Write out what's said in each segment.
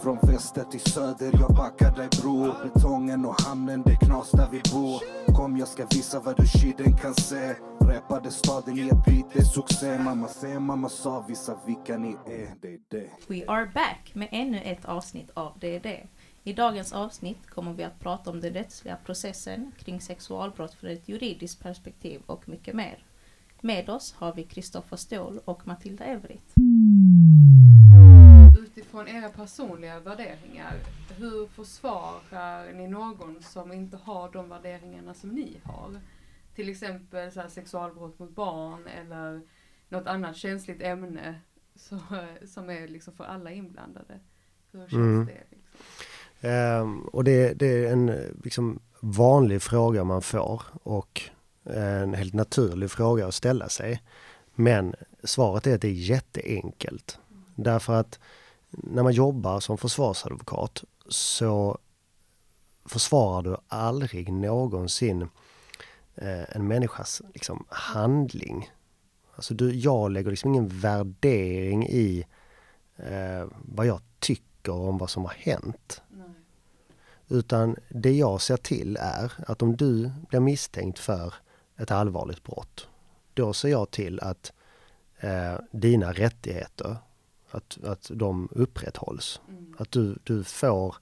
Från väster till söder, jag backar dig bror Betongen och hamnen, det är knas där vi bor Kom jag ska visa vad du shiden kan se Rappade staden i ett beat, det är succé Mamma se, mamma sa, visa vilka ni är, det är det We are back med ännu ett avsnitt av DD. I dagens avsnitt kommer vi att prata om den rättsliga processen kring sexualbrott från ett juridiskt perspektiv och mycket mer. Med oss har vi Kristoffer Ståhl och Matilda Evrit. Utifrån era personliga värderingar, hur försvarar ni någon som inte har de värderingarna som ni har? Till exempel så här, sexualbrott mot barn eller något annat känsligt ämne så, som är liksom för alla inblandade. Hur känns Mm. det? Liksom? Ehm, och det, det är en liksom, vanlig fråga man får och en helt naturlig fråga att ställa sig. Men svaret är att det är jätteenkelt. Därför att när man jobbar som försvarsadvokat så försvarar du aldrig någonsin eh, en människas liksom, handling. Alltså du, jag lägger liksom ingen värdering i eh, vad jag tycker om vad som har hänt. Nej. Utan det jag ser till är att om du blir misstänkt för ett allvarligt brott, då ser jag till att eh, dina rättigheter, att, att de upprätthålls. Mm. Att du, du får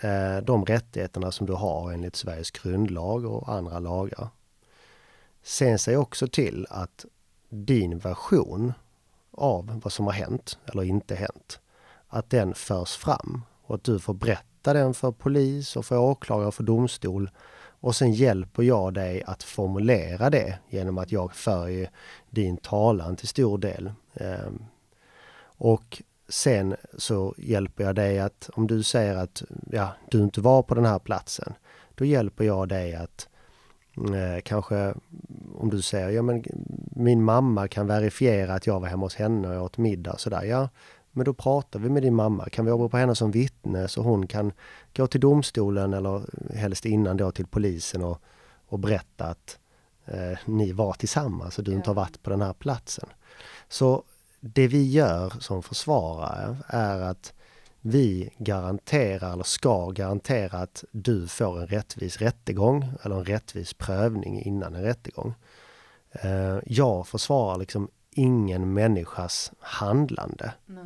eh, de rättigheterna som du har enligt Sveriges grundlag och andra lagar. Sen jag också till att din version av vad som har hänt eller inte hänt, att den förs fram och att du får berätta den för polis och för åklagare och för domstol. Och sen hjälper jag dig att formulera det genom att jag för din talan till stor del. Och sen så hjälper jag dig att om du säger att ja, du inte var på den här platsen, då hjälper jag dig att eh, kanske om du säger ja men min mamma kan verifiera att jag var hemma hos henne och jag åt middag och sådär. Ja, men då pratar vi med din mamma. Kan vi åberopa henne som vittne så hon kan gå till domstolen eller helst innan då till polisen och, och berätta att eh, ni var tillsammans och du inte har Ja. varit på den här platsen. Så det vi gör som försvarare är att vi garanterar eller ska garantera att du får en rättvis rättegång eller en rättvis prövning innan en rättegång. Eh, Jag försvarar liksom ingen människas handlande. Nej.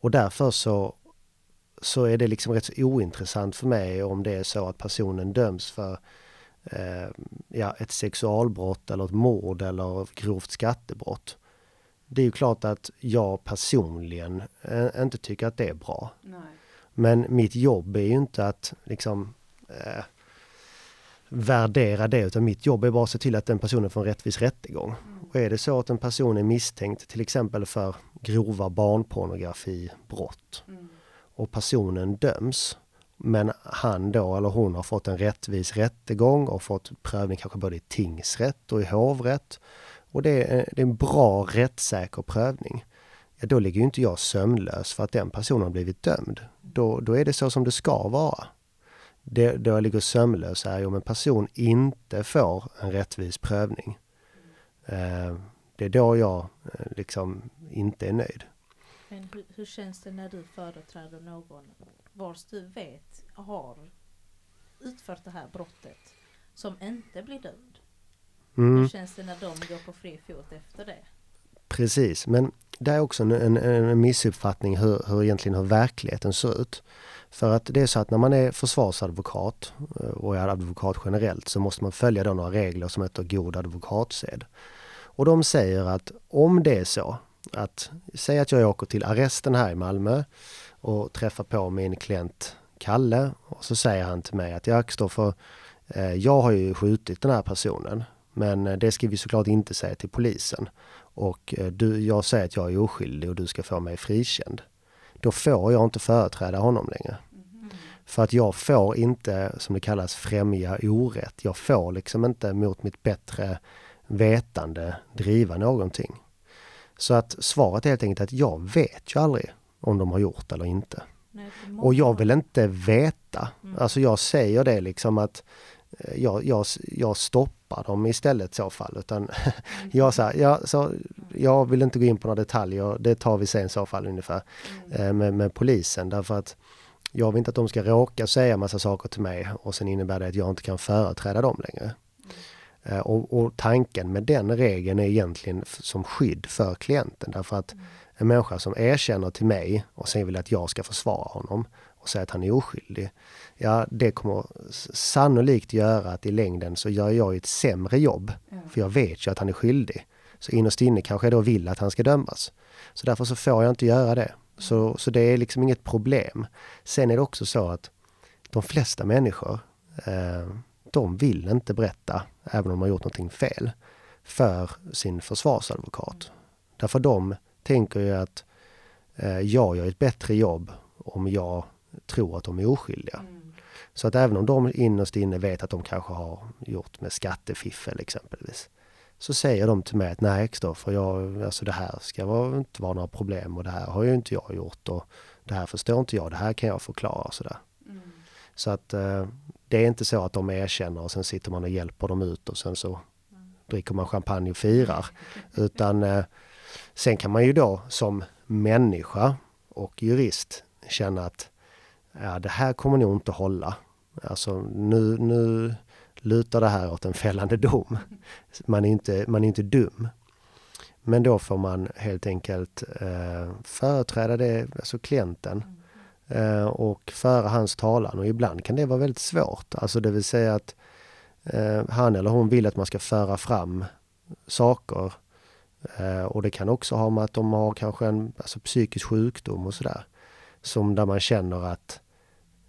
Och därför så, så är det liksom rätt så ointressant för mig om det är så att personen döms för eh, ja, ett sexualbrott eller ett mord eller grovt skattebrott. Det är ju klart att jag personligen eh, inte tycker att det är bra. Nej. Men mitt jobb är ju inte att liksom eh, värdera det utan mitt jobb är bara att se till att den personen får en rättvis rättegång. Och är det så att en person är misstänkt till exempel för grova barnpornografibrott Mm. och personen döms men han då eller hon har fått en rättvis rättegång och fått prövning kanske både i tingsrätt och i hovrätt och det är, det är en bra rättssäker prövning. Ja, då ligger ju inte jag sömnlös för att den personen har blivit dömd. Då, då är det så som det ska vara. Det, då jag ligger sömnlös är ju om en person inte får en rättvis prövning. Eh, det är då jag eh, liksom inte är nöjd. Men hur, hur känns det när du företräder någon vars du vet har utfört det här brottet som inte blir dömd? Mm. Hur känns det när de går på fri fot efter det? Precis, men det är också en, en, en missuppfattning hur, hur egentligen hur verkligheten ser ut. För att det är så att när man är försvarsadvokat eh, och är advokat generellt så måste man följa då några regler som heter god advokatsed. Och de säger att om det är så att, säg att jag åker till arresten här i Malmö och träffar på min klient Kalle och så säger han till mig att jag Kristoffer, eh, jag har ju skjutit den här personen men eh, det ska vi såklart inte säga till polisen och eh, du, jag säger att jag är oskyldig och du ska få mig frikänd. Då får jag inte företräda honom längre. Mhm. För att jag får inte, som det kallas, främja orätt. Jag får liksom inte mot mitt bättre vetande driva någonting. Så att svaret är helt enkelt att jag vet ju aldrig om de har gjort eller inte. Nej, Och jag vill inte veta. Mm. Alltså jag säger det liksom att jag, jag, jag stoppar dem istället i så fall. Utan jag, så här, jag, så, jag vill inte gå in på några detaljer, det tar vi sen i så fall ungefär Mm. eh, med, med polisen. Därför att jag vill inte att de ska råka säga massa saker till mig och sen innebär det att jag inte kan företräda dem längre. Mm. Och, och, tanken med den regeln är egentligen som skydd för klienten därför att mm. en människa som erkänner till mig och sen vill att jag ska försvara honom och säga att han är oskyldig. Ja, det kommer sannolikt göra att i längden så gör jag ett sämre jobb. För jag vet ju att han är skyldig. Så innerst inne kanske jag då vill att han ska dömas. Så därför så får jag inte göra det. Så, så det är liksom inget problem. Sen är det också så att de flesta människor, eh, de vill inte berätta, även om de har gjort någonting fel, för sin försvarsadvokat. Därför de tänker ju att eh, jag gör ett bättre jobb om jag tror att de är oskyldiga. Mm. Så att även om de innerst inne vet att de kanske har gjort med skattefiffel exempelvis, så säger de till mig att nej Kristoffer, jag, alltså det här ska vara, inte vara några problem och det här har ju inte jag gjort och det här förstår inte jag, det här kan jag förklara och sådär. Mm. Så att eh, det är inte så att de erkänner och sen sitter man och hjälper dem ut och sen så mm. dricker man champagne och firar. Utan eh, sen kan man ju då som människa och jurist känna att ja, det här kommer nog inte hålla. Alltså nu, nu lutar det här åt en fällande dom. Man är inte, man är inte dum. Men då får man helt enkelt eh, företräda det, alltså klienten eh, och föra hans talan och ibland kan det vara väldigt svårt. Alltså det vill säga att eh, han eller hon vill att man ska föra fram saker eh, och det kan också ha med att de har kanske en alltså, psykisk sjukdom och sådär. Som där man känner att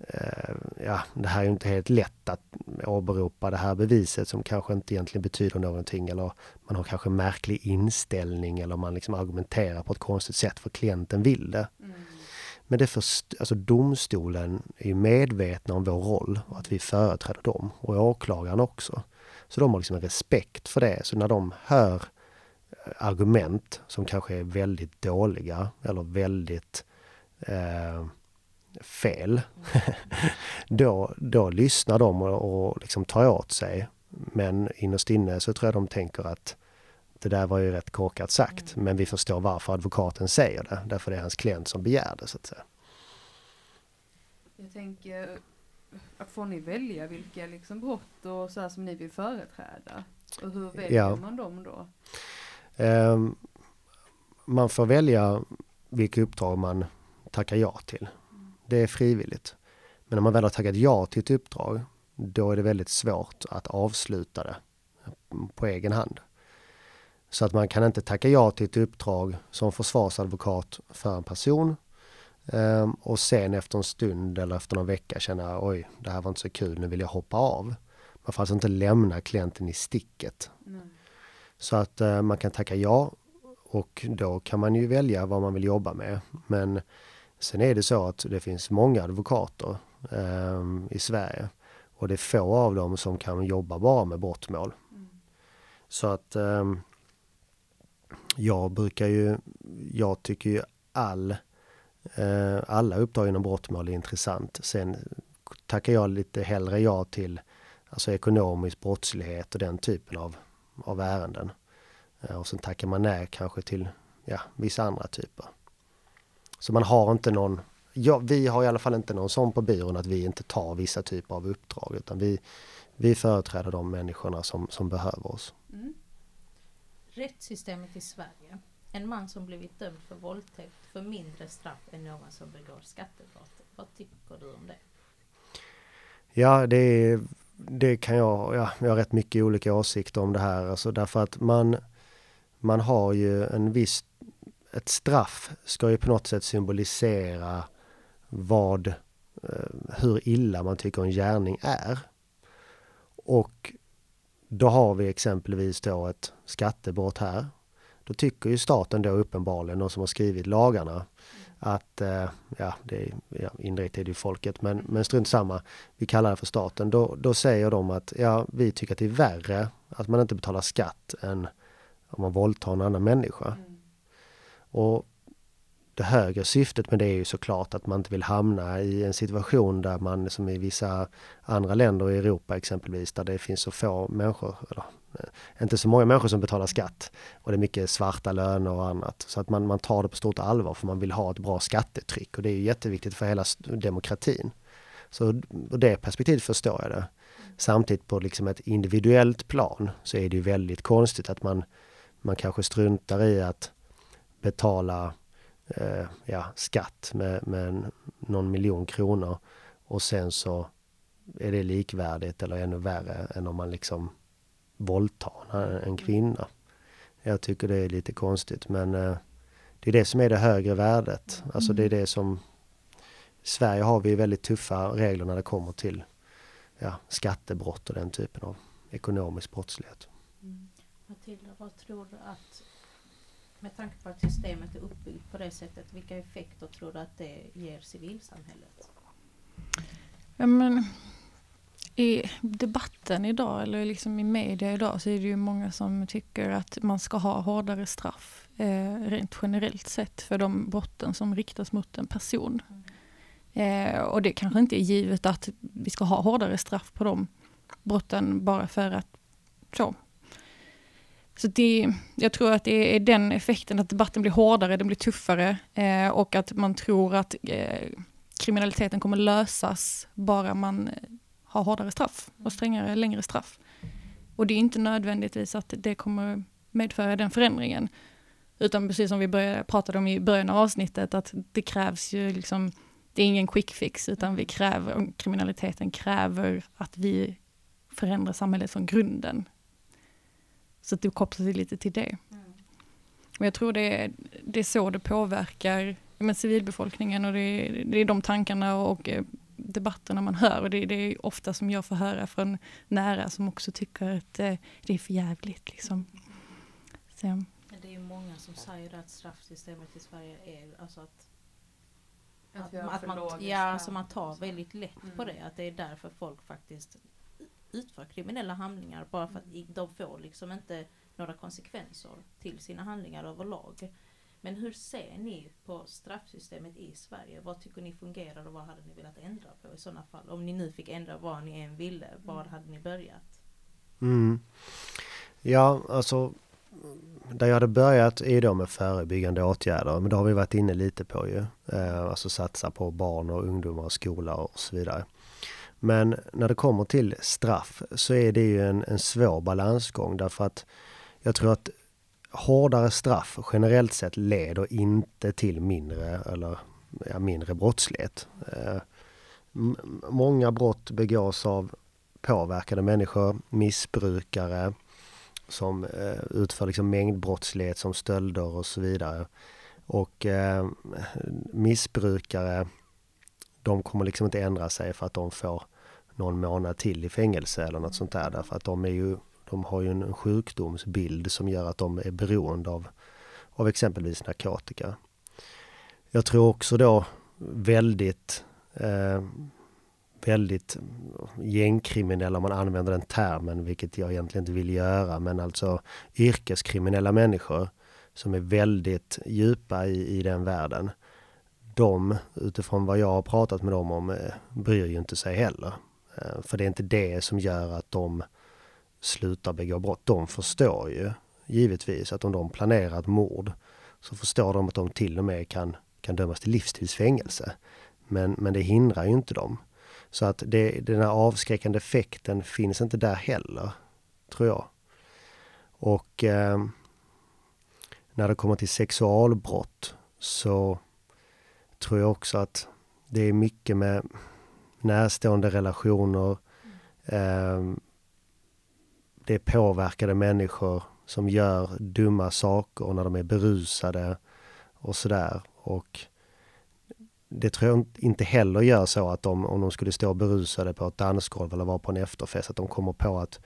Eh, ja, det här är inte helt lätt att åberopa det här beviset som kanske inte egentligen betyder någonting eller man har kanske märklig inställning eller man liksom argumenterar på ett konstigt sätt för klienten vill det. Mm. Men det för, alltså domstolen är medvetna om vår roll och att vi företräder dem och åklagaren också. Så de har liksom en respekt för det. Så när de hör argument som kanske är väldigt dåliga eller väldigt eh, fel, då, då lyssnar de och, och liksom tar åt sig. Men innerst inne så tror jag de tänker att det där var ju rätt korkat sagt, mm. men vi förstår varför advokaten säger det. Därför det är hans klient som begär det, så att säga. Jag tänker, får ni välja vilka liksom brott och så som ni vill företräda? Och hur väljer ja. man dem då? Um, man får välja vilka uppdrag man tackar ja till det är frivilligt. Men när man väl har tackat ja till ett uppdrag, då är det väldigt svårt att avsluta det på egen hand. Så att man kan inte tacka ja till ett uppdrag som försvarsadvokat för en person ehm, och sen efter en stund eller efter någon vecka känna oj, det här var inte så kul, nu vill jag hoppa av. Man får alltså inte lämna klienten i sticket. Mm. Så att eh, man kan tacka ja och då kan man ju välja vad man vill jobba med. Men Sen är det så att det finns många advokater eh, i Sverige och det är få av dem som kan jobba bara med brottmål. Mm. Så att eh, jag brukar ju, jag tycker ju all, eh, alla uppdrag inom brottmål är intressant. Sen tackar jag lite hellre ja till alltså ekonomisk brottslighet och den typen av, av ärenden. Eh, och sen tackar man nej kanske till ja, vissa andra typer. Så man har inte någon, ja, vi har i alla fall inte någon sån på byrån att vi inte tar vissa typer av uppdrag utan vi, vi företräder de människorna som, som behöver oss. Mm. Rättssystemet i Sverige. En man som blivit dömd för våldtäkt för mindre straff än någon som begår skattebrott. Vad tycker du om det? Ja, det, det kan jag, ja, jag har rätt mycket olika åsikter om det här. Alltså därför att man, man har ju en viss ett straff ska ju på något sätt symbolisera vad, eh, hur illa man tycker en gärning är. Och då har vi exempelvis då ett skattebrott här. Då tycker ju staten då uppenbarligen, de som har skrivit lagarna, att, eh, ja, det är, ja, indirekt är det ju folket, men, men strunt samma, vi kallar det för staten. Då, då säger de att, ja, vi tycker att det är värre att man inte betalar skatt än om man våldtar en annan människa. Mm. Och det högre syftet med det är ju såklart att man inte vill hamna i en situation där man som i vissa andra länder i Europa exempelvis där det finns så få människor, eller eh, inte så många människor som betalar skatt och det är mycket svarta löner och annat. Så att man, man tar det på stort allvar för man vill ha ett bra skattetryck och det är jätteviktigt för hela demokratin. Så ur det perspektivet förstår jag det. Samtidigt på liksom ett individuellt plan så är det ju väldigt konstigt att man, man kanske struntar i att betala eh, ja, skatt med, med någon miljon kronor och sen så är det likvärdigt eller ännu värre än om man liksom våldtar en kvinna. Jag tycker det är lite konstigt men eh, det är det som är det högre värdet. Alltså det är det som Sverige har vi väldigt tuffa regler när det kommer till ja, skattebrott och den typen av ekonomisk brottslighet. Mm. Matilda, vad tror du att med tanke på att systemet är uppbyggt på det sättet, vilka effekter tror du att det ger civilsamhället? Ja, men, I debatten idag, eller liksom i media idag, så är det ju många som tycker att man ska ha hårdare straff eh, rent generellt sett för de brotten som riktas mot en person. Mm. Eh, och det kanske inte är givet att vi ska ha hårdare straff på de brotten bara för att så. Så det, jag tror att det är den effekten, att debatten blir hårdare, den blir tuffare eh, och att man tror att eh, kriminaliteten kommer lösas bara man eh, har hårdare straff och strängare, längre straff. Och det är inte nödvändigtvis att det kommer medföra den förändringen. Utan precis som vi började, pratade om i början av avsnittet, att det krävs ju liksom det är ingen quick fix, utan vi kräver, kriminaliteten kräver att vi förändrar samhället från grunden. Så att det kopplar sig lite till det. Mm. Och jag tror det är, det är så det påverkar men, civilbefolkningen och det är, det är de tankarna och eh, debatterna man hör. Och det, det, är ofta som jag får höra från nära som också tycker att eh, det är för jävligt. Liksom. Så. Det är ju många som säger att straffsystemet i Sverige är alltså att att, att, att man, ja, alltså man tar väldigt lätt mm. på det. Att det är därför folk faktiskt utför kriminella handlingar. Bara för att mm. de får liksom inte några konsekvenser till sina handlingar överlag. Men hur ser ni på straffsystemet i Sverige? Vad tycker ni fungerar och vad hade ni velat ändra på i sådana fall? Om ni nu fick ändra vad ni än ville, var mm. hade ni börjat? Mm. Ja, alltså där jag hade börjat är då med förebyggande åtgärder, men det har vi varit inne lite på ju. Eh, alltså satsa på barn och ungdomar och skola och så vidare. Men när det kommer till straff så är det ju en, en svår balansgång därför att jag tror att hårdare straff generellt sett leder inte till mindre eller ja, mindre brottslighet. Eh, många brott begås av påverkade människor, missbrukare, som eh, utför liksom mängdbrottslighet som stölder och så vidare. Och eh, missbrukare, de kommer liksom inte ändra sig för att de får någon månad till i fängelse eller något sånt där. Därför att de, är ju, de har ju en sjukdomsbild som gör att de är beroende av, av exempelvis narkotika. Jag tror också då väldigt eh, väldigt gängkriminella om man använder den termen, vilket jag egentligen inte vill göra, men alltså yrkeskriminella människor som är väldigt djupa i, i den världen. De, utifrån vad jag har pratat med dem om, eh, bryr ju inte sig heller. Eh, för det är inte det som gör att de slutar begå brott. De förstår ju givetvis att om de planerar ett mord så förstår de att de till och med kan, kan dömas till livstidsfängelse. Men, men det hindrar ju inte dem. Så att det, den här avskräckande effekten finns inte där heller, tror jag. Och eh, när det kommer till sexualbrott så tror jag också att det är mycket med närstående relationer. Eh, det är påverkade människor som gör dumma saker när de är berusade och sådär. Och det tror jag inte heller gör så att de, om de skulle stå berusade på ett dansgolv eller vara på en efterfest, att de kommer på att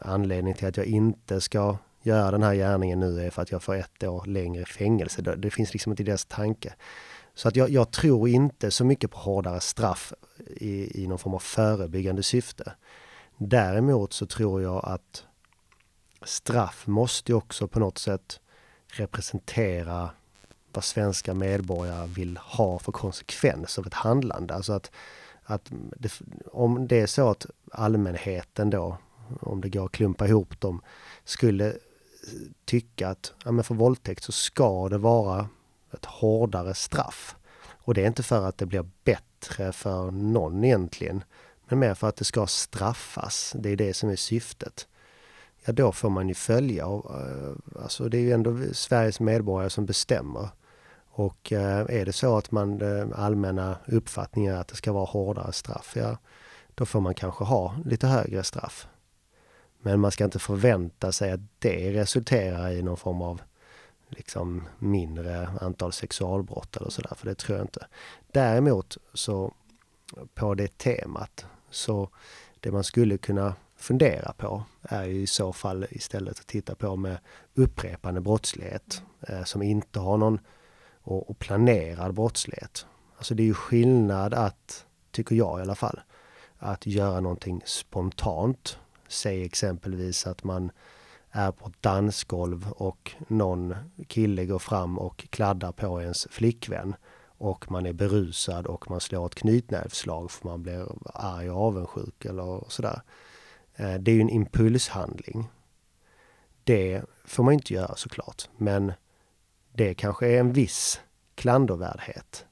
anledningen till att jag inte ska göra den här gärningen nu är för att jag får ett år längre fängelse. Det, det finns liksom inte i deras tanke. Så att jag, jag, tror inte så mycket på hårdare straff i, i någon form av förebyggande syfte. Däremot så tror jag att straff måste också på något sätt representera vad svenska medborgare vill ha för konsekvens av ett handlande. Alltså att, att det, om det är så att allmänheten då, om det går att klumpa ihop dem, skulle tycka att ja, men för våldtäkt så ska det vara ett hårdare straff. Och det är inte för att det blir bättre för någon egentligen, men mer för att det ska straffas. Det är det som är syftet. Ja, då får man ju följa. Och, eh, alltså det är ju ändå Sveriges medborgare som bestämmer. Och eh, är det så att man eh, allmänna uppfattningen är att det ska vara hårdare straff, ja, då får man kanske ha lite högre straff. Men man ska inte förvänta sig att det resulterar i någon form av liksom mindre antal sexualbrott eller sådär, för det tror jag inte. Däremot så på det temat så det man skulle kunna fundera på är ju i så fall istället att titta på med upprepande brottslighet eh, som inte har någon och, och planerad brottslighet. Alltså det är ju skillnad att, tycker jag i alla fall, att göra någonting spontant. Säg exempelvis att man är på ett dansgolv och någon kille går fram och kladdar på ens flickvän och man är berusad och man slår ett knytnävsslag för man blir arg och avundsjuk eller sådär. Eh, det är ju en impulshandling. Det får man inte göra såklart, men det kanske är en viss klandervärdhet.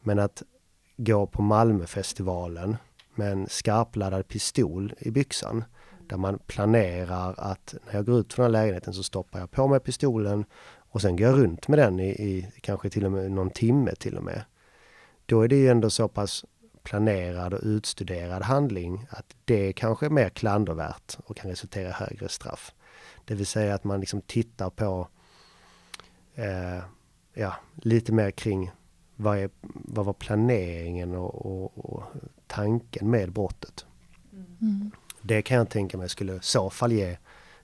Men att gå på Malmöfestivalen med en skarpladdad pistol i byxan där man planerar att när jag går ut från den här lägenheten så stoppar jag på mig pistolen och sen går jag runt med den i, i kanske till och med någon timme till och med. Då är det ju ändå så pass planerad och utstuderad handling att det kanske är mer klandervärt och kan resultera i högre straff. Det vill säga att man liksom tittar på eh, ja, lite mer kring vad, är, vad var planeringen och, och, och tanken med brottet. Mm. Det kan jag tänka mig skulle i så fall ge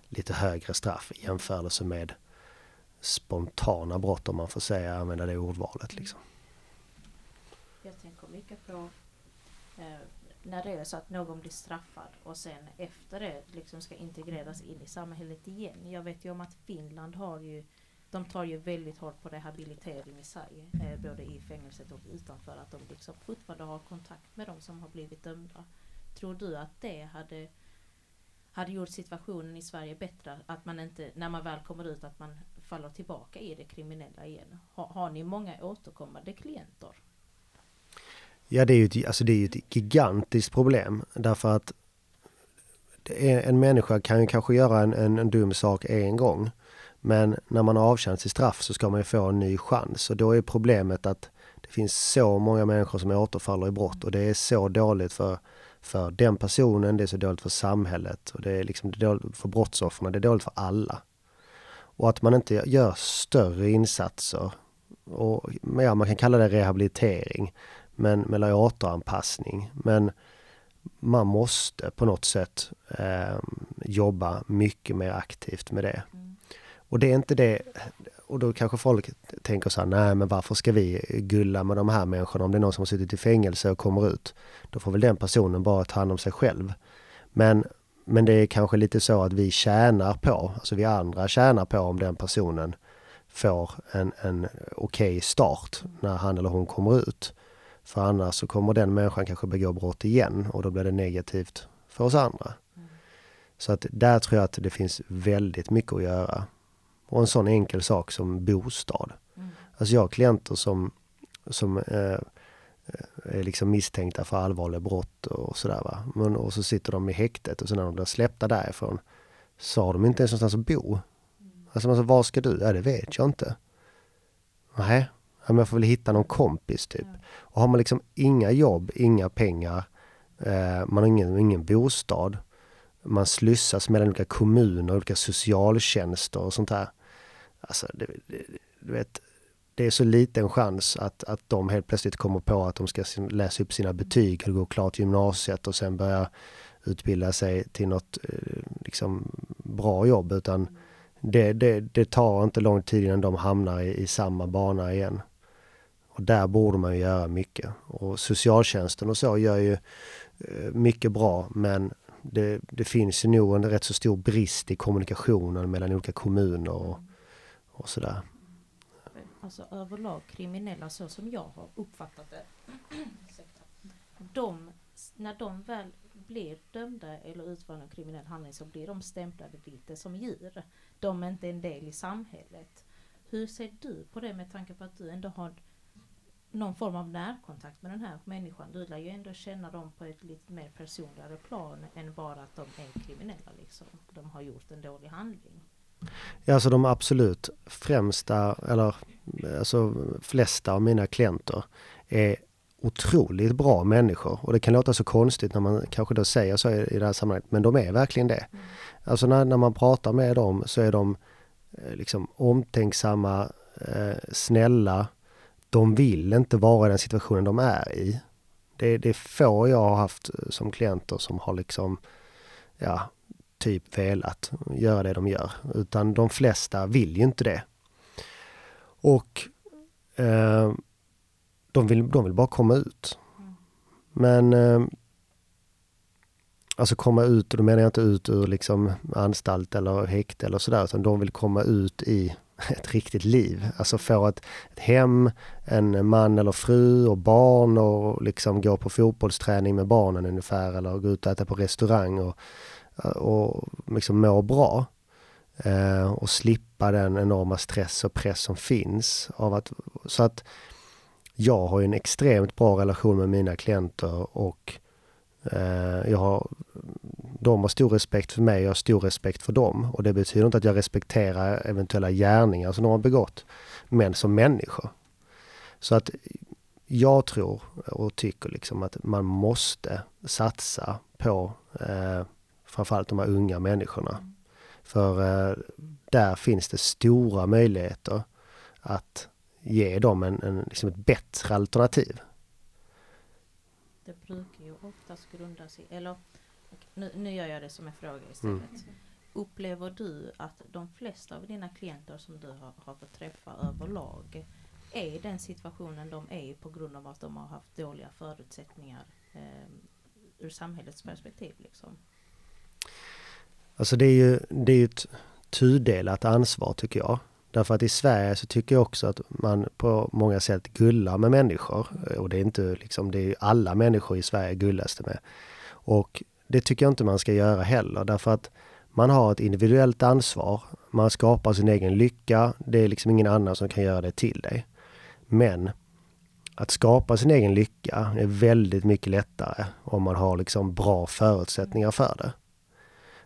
lite högre straff i jämförelse med spontana brott om man får säga, använda det ordvalet. Liksom. Jag tänker mycket på eh, när det är så att någon blir straffad och sen efter det liksom ska integreras in i samhället igen. Jag vet ju om att Finland har ju de tar ju väldigt hårt på rehabilitering i sig, eh, både i fängelset och utanför, att de liksom fortfarande har kontakt med de som har blivit dömda. Tror du att det hade, hade gjort situationen i Sverige bättre? Att man inte, när man väl kommer ut, att man faller tillbaka i det kriminella igen? Har, har ni många återkommande klienter? Ja, det är ju ett, alltså det är ett gigantiskt problem därför att en människa kan ju kanske göra en, en, en dum sak en gång. Men när man har avtjänat sitt straff så ska man ju få en ny chans och då är problemet att det finns så många människor som återfaller i brott och det är så dåligt för, för den personen, det är så dåligt för samhället och det är liksom dåligt för brottsoffren, det är dåligt för alla. Och att man inte gör större insatser, och, ja, man kan kalla det rehabilitering, men, eller återanpassning. Men man måste på något sätt eh, jobba mycket mer aktivt med det. Mm. Och det är inte det, och då kanske folk tänker så här, nej men varför ska vi gulla med de här människorna om det är någon som har suttit i fängelse och kommer ut? Då får väl den personen bara ta hand om sig själv. Men, men det är kanske lite så att vi tjänar på, alltså vi andra tjänar på om den personen får en, en okej okay start när han eller hon kommer ut. För annars så kommer den människan kanske begå brott igen och då blir det negativt för oss andra. Mm. Så att där tror jag att det finns väldigt mycket att göra. Och en sån enkel sak som bostad. Mm. Alltså jag har klienter som, som eh, är liksom misstänkta för allvarliga brott och sådär va. Men, och så sitter de i häktet och så när de blir släppta därifrån så har de inte ens någonstans att bo. Mm. Alltså, alltså var ska du? Ja det vet jag inte. Nej, men jag får väl hitta någon kompis typ. Ja. Och har man liksom inga jobb, inga pengar, eh, man har ingen, ingen bostad. Man slussas mellan olika kommuner, olika socialtjänster och sånt där. Alltså, det, det, du vet, det är så liten chans att, att de helt plötsligt kommer på att de ska läsa upp sina betyg och gå klart gymnasiet och sen börja utbilda sig till något eh, liksom, bra jobb utan det, det, det tar inte lång tid innan de hamnar i, i samma bana igen. Och där borde man ju göra mycket. Och socialtjänsten och så gör ju eh, mycket bra men det, det finns ju nog en rätt så stor brist i kommunikationen mellan olika kommuner och, och sådär. alltså överlag kriminella så som jag har uppfattat det. De, när de väl blir dömda eller utför en kriminell handling så blir de stämplade lite som djur. De är inte en del i samhället. Hur ser du på det med tanke på att du ändå har någon form av närkontakt med den här människan? Du lär ju ändå känna dem på ett lite mer personligare plan än bara att de är kriminella liksom. De har gjort en dålig handling. Ja, alltså de absolut främsta, eller alltså flesta av mina klienter är otroligt bra människor. Och det kan låta så konstigt när man kanske då säger så i det här sammanhanget, men de är verkligen det. Mm. Alltså när, när man pratar med dem så är de eh, liksom omtänksamma, eh, snälla. De vill inte vara i den situationen de är i. Det, det är få jag har haft som klienter som har liksom, ja, typ velat göra det de gör. Utan de flesta vill ju inte det. Och eh, de, vill, de vill bara komma ut. Men eh, Alltså komma ut, och då menar jag inte ut ur liksom anstalt eller häkte eller sådär, utan de vill komma ut i ett riktigt liv. Alltså få ett, ett hem, en man eller fru och barn och liksom gå på fotbollsträning med barnen ungefär eller gå ut och äta på restaurang och Eh, och liksom må bra. Eh, och slippa den enorma stress och press som finns. Av att, så att jag har en extremt bra relation med mina klienter och eh, jag har, de har stor respekt för mig och jag har stor respekt för dem. Och det betyder inte att jag respekterar eventuella gärningar som de har begått, men som människor. Så att jag tror och tycker liksom att man måste satsa på eh, framförallt de här unga människorna. För eh, där finns det stora möjligheter att ge dem en, en, liksom ett bättre alternativ. Det brukar ju oftast grunda sig, eller nu, nu gör jag det som en fråga istället. Mm. Upplever du att de flesta av dina klienter som du har, har fått träffa överlag är i den situationen de är på grund av att de har haft dåliga förutsättningar eh, ur samhällets perspektiv? Liksom? Alltså det är ju, det är ett tudelat ansvar tycker jag. Därför att i Sverige så tycker jag också att man på många sätt gullar med människor. Och det är inte liksom, det är ju alla människor i Sverige gullas det med. Och det tycker jag inte man ska göra heller därför att man har ett individuellt ansvar. Man skapar sin egen lycka. Det är liksom ingen annan som kan göra det till dig. Men att skapa sin egen lycka är väldigt mycket lättare om man har liksom bra förutsättningar för det.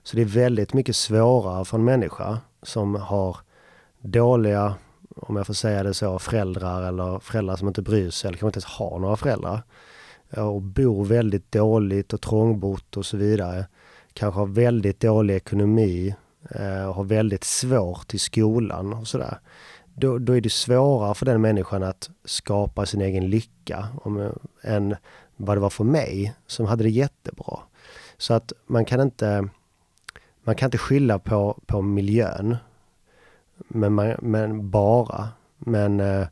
Så det är väldigt mycket svårare för en människa som har dåliga, om jag får säga det så, föräldrar eller föräldrar som inte bryr sig eller kanske inte ens har några föräldrar. Och bor väldigt dåligt och trångbott och så vidare. Kanske har väldigt dålig ekonomi eh, och har väldigt svårt i skolan och sådär. Då, då är det svårare för den människan att skapa sin egen lycka om, eh, än vad det var för mig som hade det jättebra. Så att man kan inte man kan inte skylla på, på miljön. Men, man, men bara. Men eh,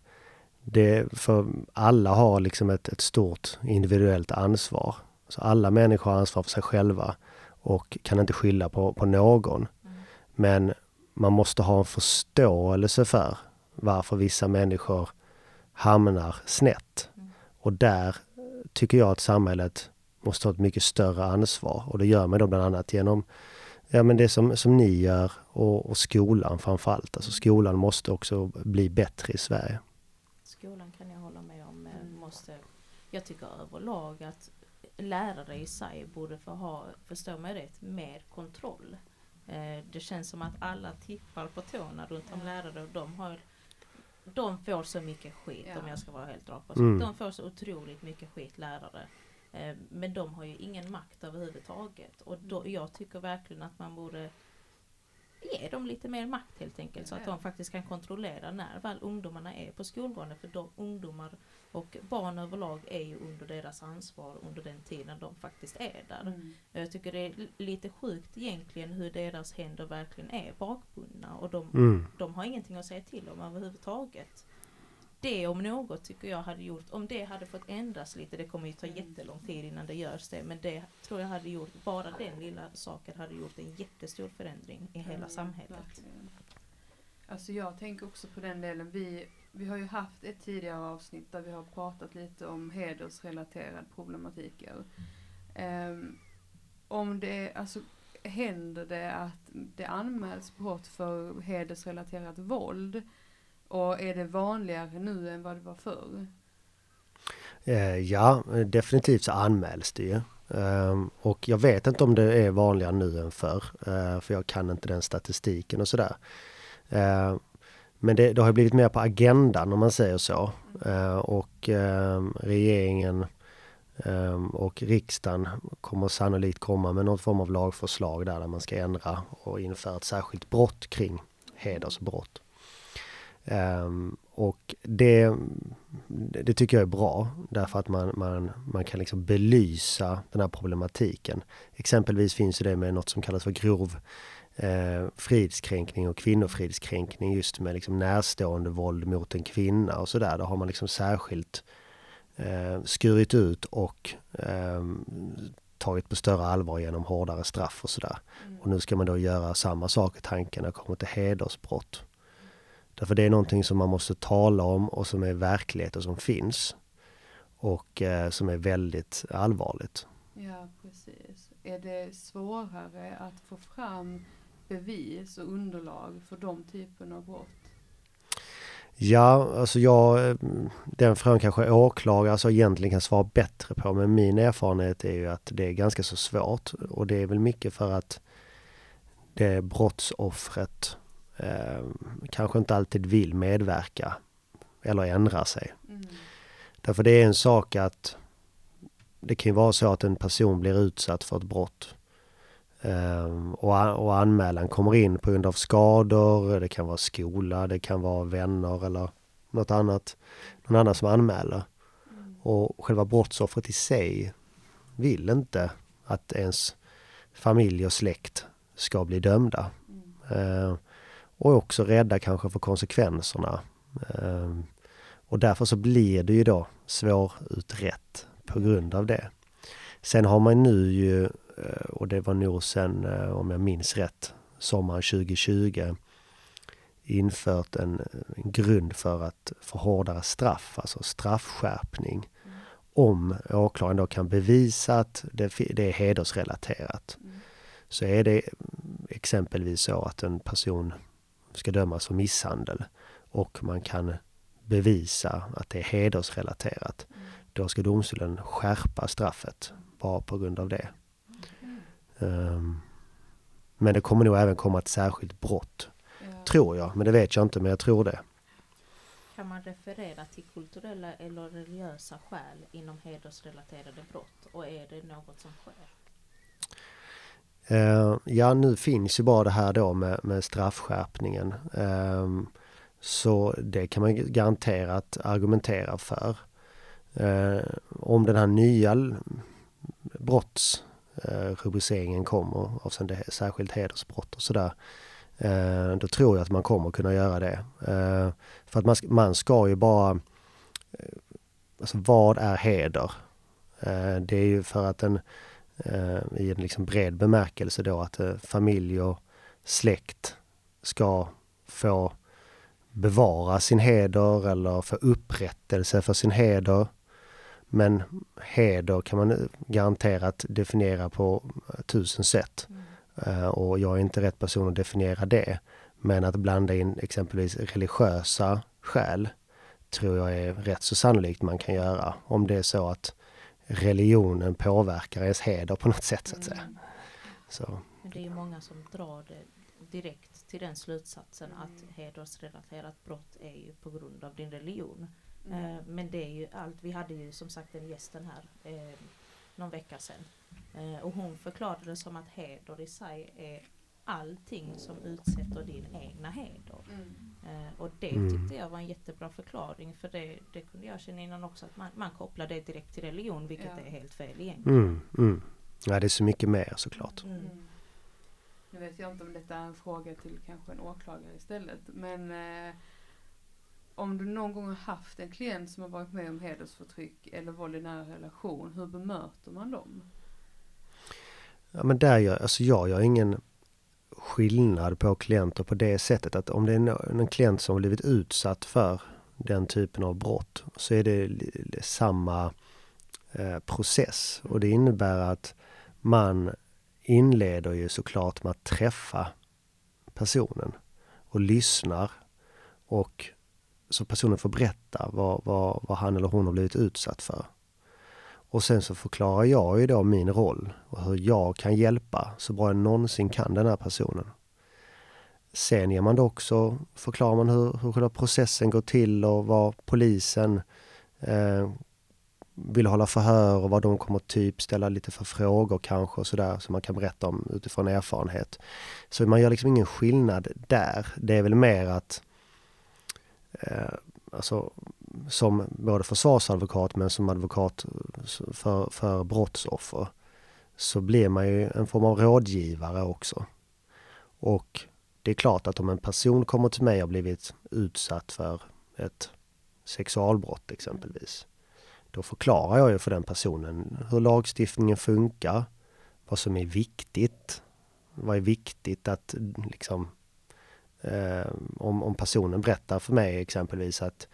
det, för alla har liksom ett, ett stort individuellt ansvar. Så alla människor har ansvar för sig själva och kan inte skylla på, på någon. Mm. Men man måste ha en förståelse för varför vissa människor hamnar snett. Mm. Och där tycker jag att samhället måste ha ett mycket större ansvar och det gör man då bland annat genom Ja men det som, som ni gör och, och skolan framförallt. Alltså skolan måste också bli bättre i Sverige. Skolan kan jag hålla med om. Måste, jag tycker överlag att lärare i sig borde få ha, förstå mig rätt, mer kontroll. Eh, det känns som att alla tippar på tårna runt om lärare och de har de får så mycket skit ja. om jag ska vara helt rak. Mm. De får så otroligt mycket skit lärare. Eh, men de har ju ingen makt överhuvudtaget. Och då, mm. jag tycker verkligen att man borde ge dem lite mer makt helt enkelt. Så att de faktiskt kan kontrollera när väl ungdomarna är på skolgården. För de ungdomar och barn överlag är ju under deras ansvar under den tiden de faktiskt är där. Mm. Jag tycker det är lite sjukt egentligen hur deras händer verkligen är bakbundna. Och de, mm. de har ingenting att säga till om överhuvudtaget det om något tycker jag hade gjort, om det hade fått ändras lite, det kommer ju ta jättelång tid innan det görs det, men det tror jag hade gjort, bara den lilla saken hade gjort en jättestor förändring i hela samhället. Verkligen. Alltså jag tänker också på den delen, vi vi har ju haft ett tidigare avsnitt där vi har pratat lite om hedersrelaterad problematiker. Um, om det, alltså händer det att det anmäls brott för hedersrelaterat våld? Och är det vanligare nu än vad det var förr? Eh, ja, definitivt så anmäls det ju. Ehm, och jag vet inte om det är vanligare nu än förr, eh, för jag kan inte den statistiken och sådär. Ehm, men det, det har blivit mer på agendan om man säger så. Ehm, och regeringen och riksdagen kommer sannolikt komma med någon form av lagförslag där, där man ska ändra och införa ett särskilt brott kring hedersbrott. Um, och det, det tycker jag är bra därför att man, man, man kan liksom belysa den här problematiken. Exempelvis finns det med något som kallas för grov eh, fridskränkning och kvinnofridskränkning just med liksom närstående våld mot en kvinna och sådär. Då har man liksom särskilt eh, skurit ut och eh, tagit på större allvar genom hårdare straff och sådär. Mm. Och nu ska man då göra samma sak i tanken när det kommer till hedersbrott. Därför det är någonting som man måste tala om och som är verklighet och som finns. Och eh, som är väldigt allvarligt. Ja, precis. Är det svårare att få fram bevis och underlag för de typen av brott? Ja, alltså jag, den frågan kanske åklagare alltså egentligen kan svara bättre på, men min erfarenhet är ju att det är ganska så svårt och det är väl mycket för att det är brottsoffret eh, kanske inte alltid vill medverka eller ändra sig. Mm. Därför det är en sak att det kan ju vara så att en person blir utsatt för ett brott eh, och, och anmälan kommer in på grund av skador, det kan vara skola, det kan vara vänner eller något annat, någon annan som anmäler. Mm. Och själva brottsoffret i sig vill inte att ens familj och släkt ska bli dömda. Mm. Eh, och också rädda kanske för konsekvenserna. Ehm, och därför så blir det ju då svårutrett på grund av det. Sen har man nu ju, eh, och det var nog sen, eh, om jag minns rätt, sommaren 2020 infört en, en grund för att få hårdare straff, alltså straffskärpning. Mm. Om åklagaren då kan bevisa att det, det är hedersrelaterat. Mm. Så är det exempelvis så att en person ska dömas för misshandel och man kan bevisa att det är hedersrelaterat. Mm. Då ska domstolen skärpa straffet bara på grund av det. Mm. Um, men det kommer nog även komma ett särskilt brott. Ja. Tror jag, men det vet jag inte, men jag tror det. Kan man referera till kulturella eller religiösa skäl inom hedersrelaterade brott och är det något som sker? Eh, ja, nu finns ju bara det här då med, med straffskärpningen. Ehm, så det kan man garanterat argumentera för. Eh, om den här nya brottsrubriceringen eh, kommer avseende särskilt hedersbrott och sådär. Då tror jag att man kommer kunna göra det. För att man ska, man ska ju bara... Alltså vad är heder? Det är ju för att en i en liksom bred bemärkelse då att eh, familj och släkt ska få bevara sin heder eller få upprättelse för sin heder. Men heder kan man garanterat definiera på tusen sätt. Mm. Och jag är inte rätt person att definiera det. Men att blanda in exempelvis religiösa skäl tror jag är rätt så sannolikt man kan göra. Om det är så att religionen påverkar ens heder på något sätt så att säga. Mm. Så. Men det är ju många som drar det direkt till den slutsatsen mm. att hedersrelaterat brott är ju på grund av din religion. Mm. Eh, men det är ju allt, vi hade ju som sagt en gästen här eh, någon vecka sedan. Eh, och hon förklarade det som att heder i sig är allting som utsätter din egna heder. Mm. Eh, och det mm. tyckte jag var en jättebra förklaring för det, det kunde jag känna innan också att man, man kopplar det direkt till religion vilket ja. är helt fel egentligen. Mm, mm. Ja det är så mycket mer såklart. Mm. mm. Nu vet jag inte om detta är en fråga till kanske en åklagare istället men eh, om du någon gång har haft en klient som har varit med om hedersförtryck eller våld i nära relation, hur bemöter man dem? Ja men där gör, alltså jag gör ingen skillnad på klienter på det sättet att om det är en klient som blivit utsatt för den typen av brott så är det samma eh, process och det innebär att man inleder ju såklart med att träffa personen och lyssnar och så personen får berätta vad, vad, vad han eller hon har blivit utsatt för. Och sen så förklarar jag ju då min roll och hur jag kan hjälpa så bra jag någonsin kan den här personen. Sen ger man då också, förklarar man hur, hur själva processen går till och vad polisen eh, vill hålla förhör och vad de kommer typ ställa lite för frågor kanske och sådär som man kan berätta om utifrån erfarenhet. Så man gör liksom ingen skillnad där. Det är väl mer att eh, alltså som både försvarsadvokat men som advokat för, för brottsoffer så blir man ju en form av rådgivare också. Och det är klart att om en person kommer till mig och blivit utsatt för ett sexualbrott exempelvis. Då förklarar jag ju för den personen hur lagstiftningen funkar, vad som är viktigt. Vad är viktigt att liksom eh, om, om personen berättar för mig exempelvis att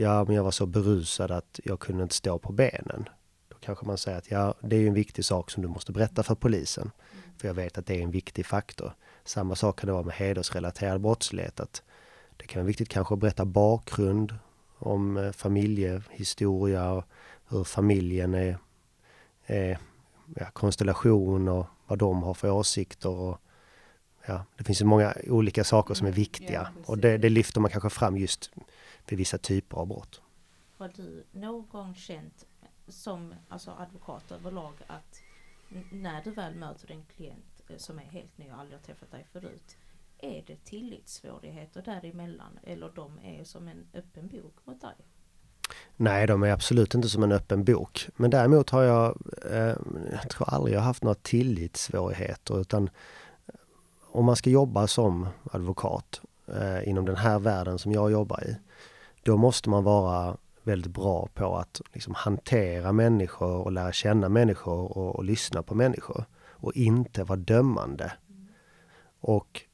ja, men jag var så berusad att jag kunde inte stå på benen. Då kanske man säger att ja, det är en viktig sak som du måste berätta för polisen. För jag vet att det är en viktig faktor. Samma sak kan det vara med hedersrelaterad brottslighet. Att det kan vara viktigt kanske att berätta bakgrund om eh, familjehistoria och hur familjen är, är ja, konstellation och vad de har för åsikter. Och, ja, det finns ju många olika saker som är viktiga ja, och det, det, lyfter man kanske fram just vid vissa typer av brott. Har du någon gång känt som alltså advokat överlag att när du väl möter en klient eh, som är helt ny och aldrig har träffat dig förut. Är det tillitssvårigheter däremellan eller de är som en öppen bok mot dig? Nej, de är absolut inte som en öppen bok. Men däremot har jag, eh, jag tror aldrig jag haft några tillitssvårigheter utan eh, om man ska jobba som advokat eh, inom den här världen som jag jobbar i, då måste man vara väldigt bra på att liksom hantera människor och lära känna människor och, och lyssna på människor. Och inte vara dömande. Och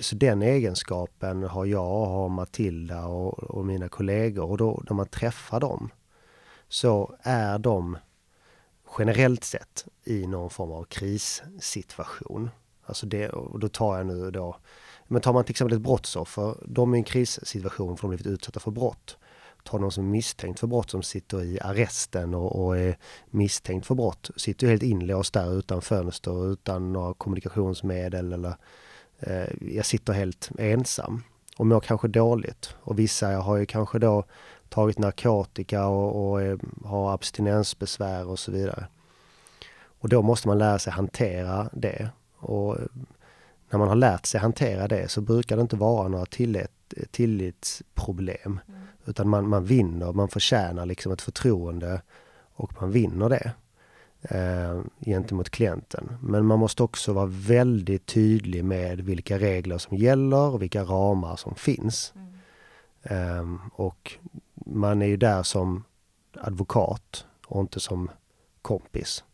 så den egenskapen har jag och har Matilda och, och, mina kollegor och då när man träffar dem så är de generellt sett i någon form av krissituation. Alltså det, och då tar jag nu då, men tar man till exempel ett brottsoffer, de är i en krissituation för de har blivit utsatta för brott Tar någon som är misstänkt för brott som sitter i arresten och, och är misstänkt för brott. Sitter helt inlåst där utan fönster, utan några kommunikationsmedel eller eh, jag sitter helt ensam och mår kanske dåligt. Och vissa har ju kanske då tagit narkotika och, och är, har abstinensbesvär och så vidare. Och då måste man lära sig hantera det. Och när man har lärt sig hantera det så brukar det inte vara några tillit, tillitsproblem. Mm. Utan man, man vinner, man förtjänar liksom ett förtroende och man vinner det eh, gentemot klienten. Men man måste också vara väldigt tydlig med vilka regler som gäller och vilka ramar som finns. Mm. Eh, och man är ju där som advokat och inte som kompis.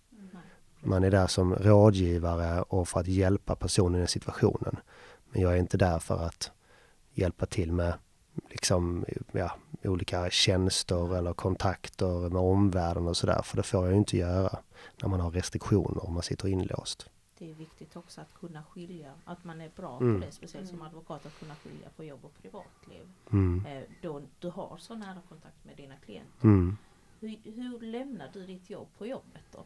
Man är där som rådgivare och för att hjälpa personen i situationen. Men jag är inte där för att hjälpa till med liksom, ja, olika tjänster eller kontakter med omvärlden och sådär. För det får jag ju inte göra när man har restriktioner och man sitter inlåst. Det är viktigt också att kunna skilja, att man är bra mm. på det, speciellt som advokat, att kunna skilja på jobb och privatliv. Mm. Eh, då du har så nära kontakt med dina klienter. Mm. Hur, hur lämnar du ditt jobb på jobbet då?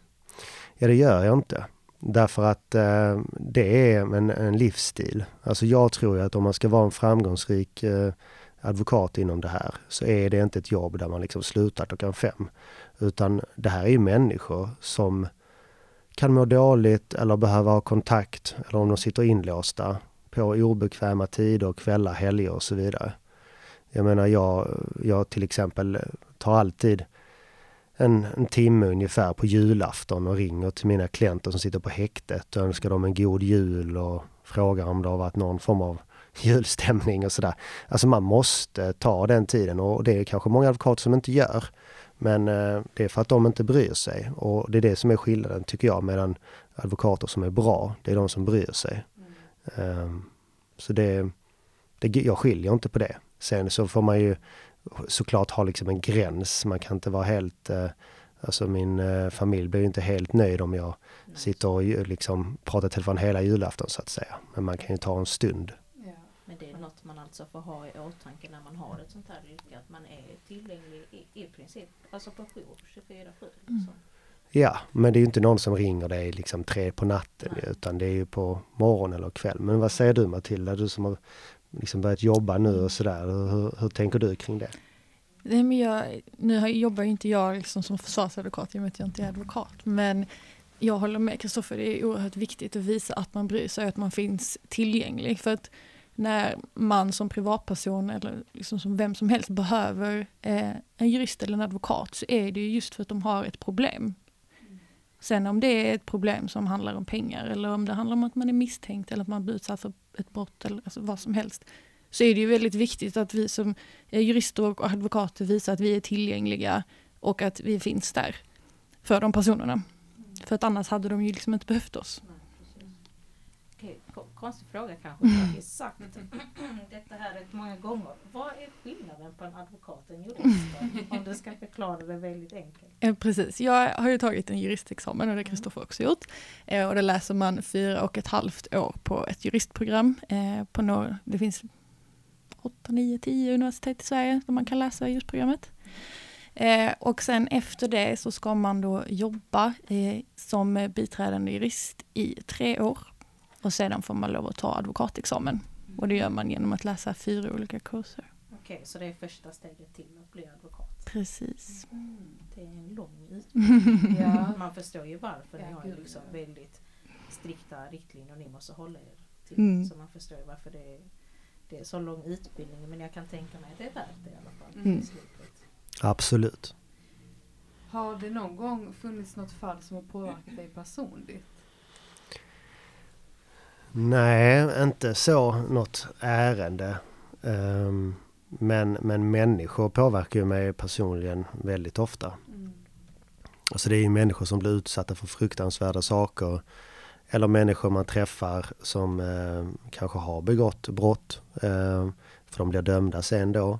Ja, det gör jag inte. Därför att eh, det är en, en livsstil. Alltså jag tror ju att om man ska vara en framgångsrik eh, advokat inom det här så är det inte ett jobb där man liksom slutar klockan fem. Utan det här är ju människor som kan må dåligt eller behöva ha kontakt eller om de sitter inlåsta på obekväma tider, kvällar, helger och så vidare. Jag menar jag, jag till exempel tar alltid en, en timme ungefär på julafton och ringer till mina klienter som sitter på häktet och önskar dem en god jul och frågar om det har varit någon form av julstämning och sådär. Alltså man måste ta den tiden och det är kanske många advokater som inte gör. Men eh, det är för att de inte bryr sig och det är det som är skillnaden tycker jag mellan advokater som är bra. Det är de som bryr sig. Mm. Um, så det, det, jag skiljer inte på det. Sen så får man ju såklart ha liksom en gräns. Man kan inte vara helt eh, Alltså min eh, familj blir inte helt nöjd om jag sitter och liksom pratar telefon hela julafton så att säga. Men man kan ju ta en stund. Ja. Men det är något man alltså får ha i åtanke när man har ett sånt här yrke. Att man är tillgänglig i, i princip alltså på jour 24-7. Liksom. Ja, men det är ju inte någon som ringer dig liksom tre på natten Nej. utan det är ju på morgon eller kväll. Men vad säger du Matilda, du som har liksom börjat jobba nu och sådär. Hur, hur tänker du kring det? Nej, men jag, nu jobbar ju inte jag liksom som försvarsadvokat i och med att jag inte är advokat. Men jag håller med Kristoffer, det är oerhört viktigt att visa att man bryr sig och att man finns tillgänglig. För att när man som privatperson eller liksom som vem som helst behöver eh, en jurist eller en advokat så är det ju just för att de har ett problem. Sen om det är ett problem som handlar om pengar eller om det handlar om att man är misstänkt eller att man blir utsatt för ett brott eller alltså vad som helst så är det ju väldigt viktigt att vi som jurister och advokater visar att vi är tillgängliga och att vi finns där för de personerna. För att annars hade de ju liksom inte behövt oss. Okej, ko- konstig fråga kanske. Sagt detta här rätt många gånger. Vad är skillnaden på en advokat och en jurist? Om du ska förklara det väldigt enkelt. Eh, precis, jag har ju tagit en juristexamen och det har Kristoffer också gjort. Eh, och det läser man fyra och ett halvt år på ett juristprogram. Eh, på några, det finns åtta, nio, tio universitet i Sverige där man kan läsa just programmet. Eh, och sen efter det så ska man då jobba eh, som biträdande jurist i tre år. Och sedan får man lov att ta advokatexamen. Och det gör man genom att läsa fyra olika kurser. Okej, så det är första steget till att bli advokat. Precis. Det är en lång utbildning. Ja. Man förstår ju varför Ja, ni har liksom väldigt strikta riktlinjer ni måste hålla er till. Mm. Så man förstår ju varför det är, det är så lång utbildning. Men jag kan tänka mig att det är värt det i alla fall. Mm. Absolut. Har det någon gång funnits något fall som har påverkat dig personligt? Nej, inte så något ärende. Ehm, men, men människor påverkar ju mig personligen väldigt ofta. Mm. Alltså det är ju människor som blir utsatta för fruktansvärda saker. Eller människor man träffar som eh, kanske har begått brott. Eh, för de blir dömda sen då.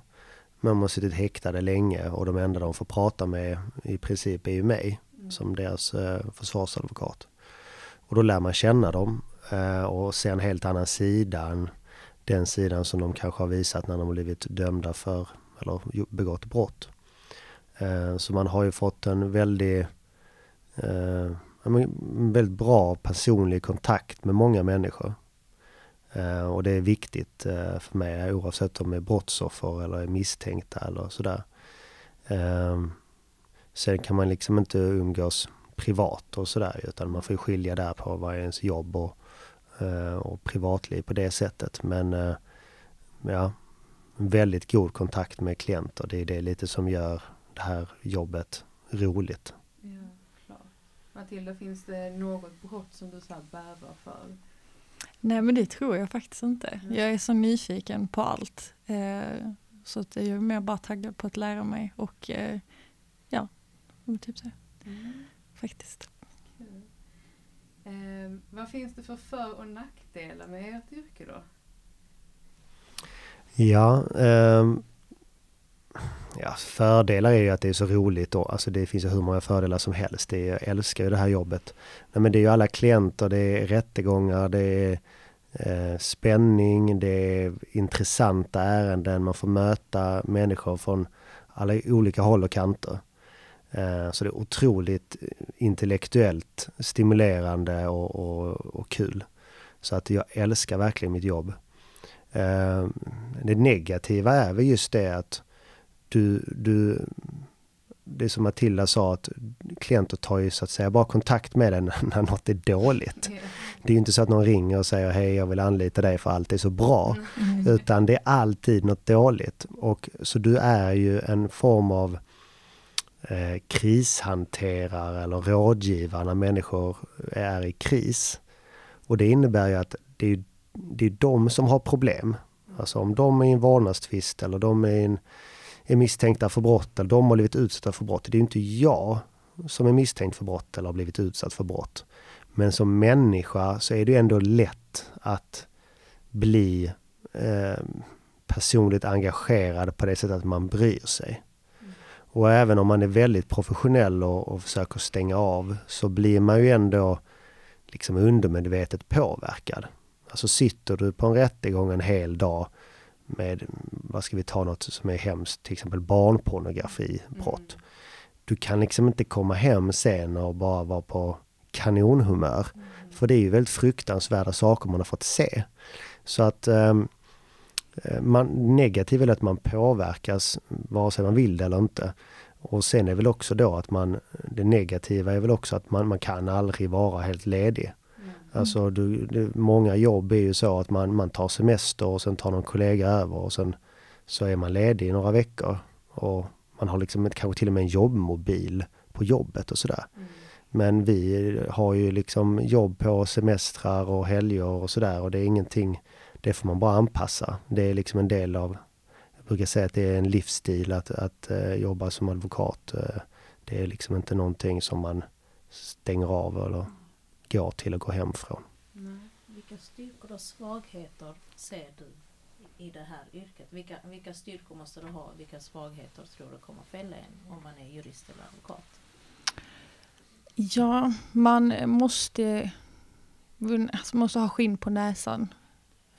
Men de har suttit häktade länge och de enda de får prata med i princip är ju mig Mm. som deras eh, försvarsadvokat. Och då lär man känna dem Eh, och se en helt annan sida än den sidan som de kanske har visat när de har blivit dömda för eller begått brott. Eh, så man har ju fått en väldigt, eh, en väldigt bra personlig kontakt med många människor. Och det är viktigt för mig oavsett om de är brottsoffer eller är misstänkta eller sådär. Sen kan man liksom inte umgås privat och sådär utan man får ju skilja där på vad är ens jobb och, och privatliv på det sättet. Men eh, ja, väldigt god kontakt med klienter. Det är det lite som gör det här jobbet roligt. Ja, klart. Matilda, finns det något brott som du så här bävar för? Nej men det tror jag faktiskt inte. Mm. Jag är så nyfiken på allt. Eh, så att jag är mer bara taggad på att lära mig och eh, ja, typ så. Faktiskt. Eh, vad finns det för för och nackdelar med ert yrke då? Ja, eh, ja, fördelar är ju att det är så roligt då. Alltså det finns ju hur många fördelar som helst. Det är, jag älskar ju det här jobbet. Nej, men det är ju alla klienter, det är rättegångar, det är eh, spänning, det är intressanta ärenden. Man får möta människor från alla olika håll och kanter. Eh, så det är otroligt intellektuellt stimulerande och, och, och kul. Så att jag älskar verkligen mitt jobb. Eh, det negativa är väl just det att du, du det är som Matilda sa att klienter tar ju så att säga bara kontakt med en när något är dåligt. Det är ju inte så att någon ringer och säger hej jag vill anlita dig för allt är så bra. Mm. Utan det är alltid något dåligt. Och så du är ju en form av eh, krishanterare eller rådgivare när människor är i kris. Och det innebär ju att det är, det är de som har problem. Alltså om de är i en vårdnadstvist eller de är, en, är misstänkta för brott eller de har blivit utsatta för brott. Det är inte jag som är misstänkt för brott eller har blivit utsatt för brott. Men som människa så är det ju ändå lätt att bli eh, personligt engagerad på det sättet att man bryr sig. Och även om man är väldigt professionell och, och försöker stänga av så blir man ju ändå liksom undermedvetet påverkad. Alltså sitter du på en rättegång en hel dag med, vad ska vi ta något som är hemskt, till exempel barnpornografibrott. Mm. Du kan liksom inte komma hem sen och bara vara på kanonhumör. Mm. För det är ju väldigt fruktansvärda saker man har fått se. Så att um, man, negativ är att man påverkas vare sig man vill det eller inte. Och sen är väl också då att man, det negativa är väl också att man, man kan aldrig vara helt ledig. Mm. Alltså du, det, många jobb är ju så att man, man tar semester och sen tar någon kollega över och sen så är man ledig i några veckor. Och man har liksom kanske till och med en jobbmobil på jobbet och sådär. Mm. Men vi har ju liksom jobb på semestrar och helger och sådär och det är ingenting, det får man bara anpassa. Det är liksom en del av, jag brukar säga att det är en livsstil att, att uh, jobba som advokat. Uh, det är liksom inte någonting som man stänger av eller går till och går hem från. Nej. Vilka styrkor och svagheter ser du i det här yrket? Vilka, vilka styrkor måste du ha? Vilka svagheter tror du kommer fälla en om man är jurist eller advokat? Ja, man måste, alltså måste ha skinn på näsan.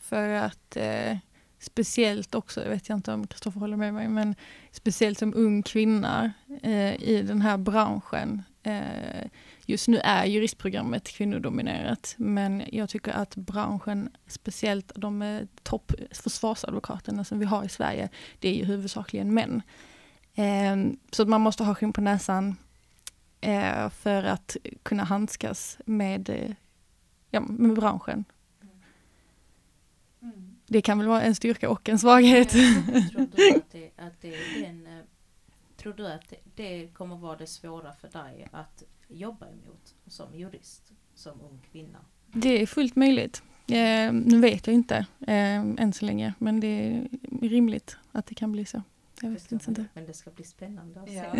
För att eh, speciellt också, jag vet jag inte om Kristoffer håller med mig, men speciellt som ung kvinna eh, i den här branschen. Eh, just nu är juristprogrammet kvinnodominerat, men jag tycker att branschen, speciellt de topp försvarsadvokaterna som vi har i Sverige, det är ju huvudsakligen män. Eh, så man måste ha skinn på näsan eh, för att kunna handskas med, eh, ja, med branschen. Det kan väl vara en styrka och en svaghet. tror du att det, att det är den, eh, tror du att det, det kommer vara det svåra för dig att jobba emot som jurist, som ung kvinna? Det är fullt möjligt. Eh, nu vet jag inte eh, än så länge, men det är rimligt att det kan bli så. Jag vet inte. inte. Men det ska bli spännande att ja.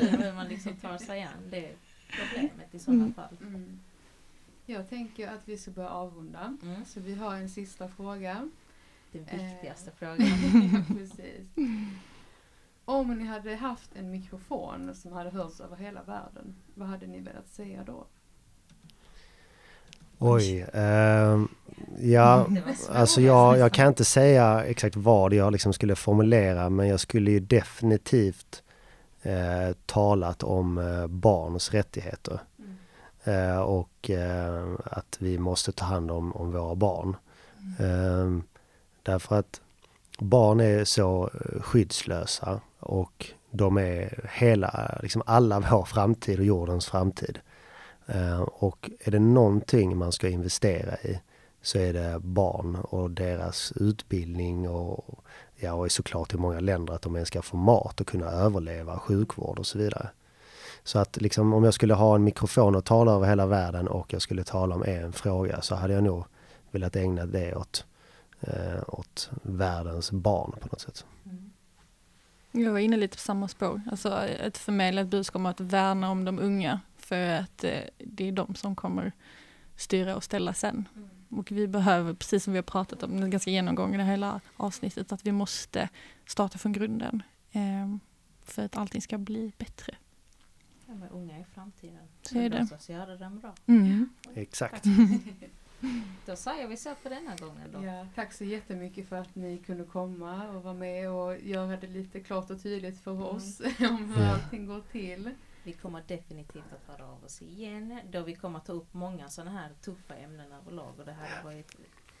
se hur man liksom tar sig an det problemet i sådana mm. fall. Mm. Jag tänker att vi ska börja avrunda. Mm. Så vi har en sista fråga. Den viktigaste eh. frågan. ja, precis. Om ni hade haft en mikrofon som hade hörts över hela världen, vad hade ni velat säga då? Oj. Eh, ja, alltså jag, jag kan inte säga exakt vad jag liksom skulle formulera men jag skulle ju definitivt eh, talat om eh, barns rättigheter. Mm. Eh, och eh, att vi måste ta hand om, om våra barn. Därför att barn är så eh, skyddslösa och de är hela, liksom alla vår framtid och jordens framtid. Eh, och är det någonting man ska investera i så är det barn och deras utbildning och, ja, och såklart i många länder att de ens ska få mat och kunna överleva, sjukvård och så vidare. Så att liksom om jag skulle ha en mikrofon och tala över hela världen och jag skulle tala om en fråga så hade jag nog velat ägna det åt, eh, åt världens barn på något sätt. Mm. Jag var inne lite på samma spår, alltså ett förmedlat budskap om att värna om de unga för att eh, det är de som kommer styra och ställa sen. Mm. Och vi behöver, precis som vi har pratat om, ganska genomgång i det hela avsnittet, att vi måste starta från grunden. Eh, för att allting ska bli bättre. Ja, men unga i framtiden. Så är det. Så göra den bra. Mm. Exakt. Då säger vi så för denna gången då. Ja, tack så jättemycket för att ni kunde komma och vara med och göra det lite klart och tydligt för mm. oss om hur allting går till. Vi kommer definitivt att höra av oss igen då vi kommer att ta upp många sådana här tuffa ämnen överlag. Och det här var ett,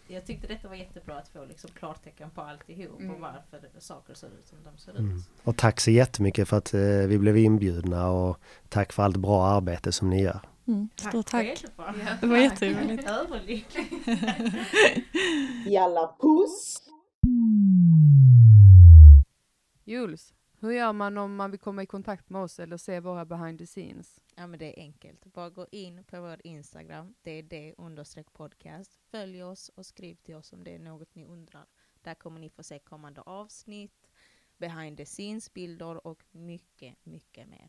jag tyckte detta var jättebra att få liksom klartecken på alltihop mm. och varför saker ser ut som de ser mm. ut. Och tack så jättemycket för att eh, vi blev inbjudna och tack för allt bra arbete som ni gör. Mm, stort tack. tack. Det var jätteroligt. Överlycklig. Jalla puss! Jules, hur gör man om man vill komma i kontakt med oss eller se våra behind the scenes? Ja men det är enkelt. Bara gå in på vår Instagram, det är det understreck podcast. Följ oss och skriv till oss om det är något ni undrar. Där kommer ni få se kommande avsnitt, behind the scenes bilder och mycket, mycket mer.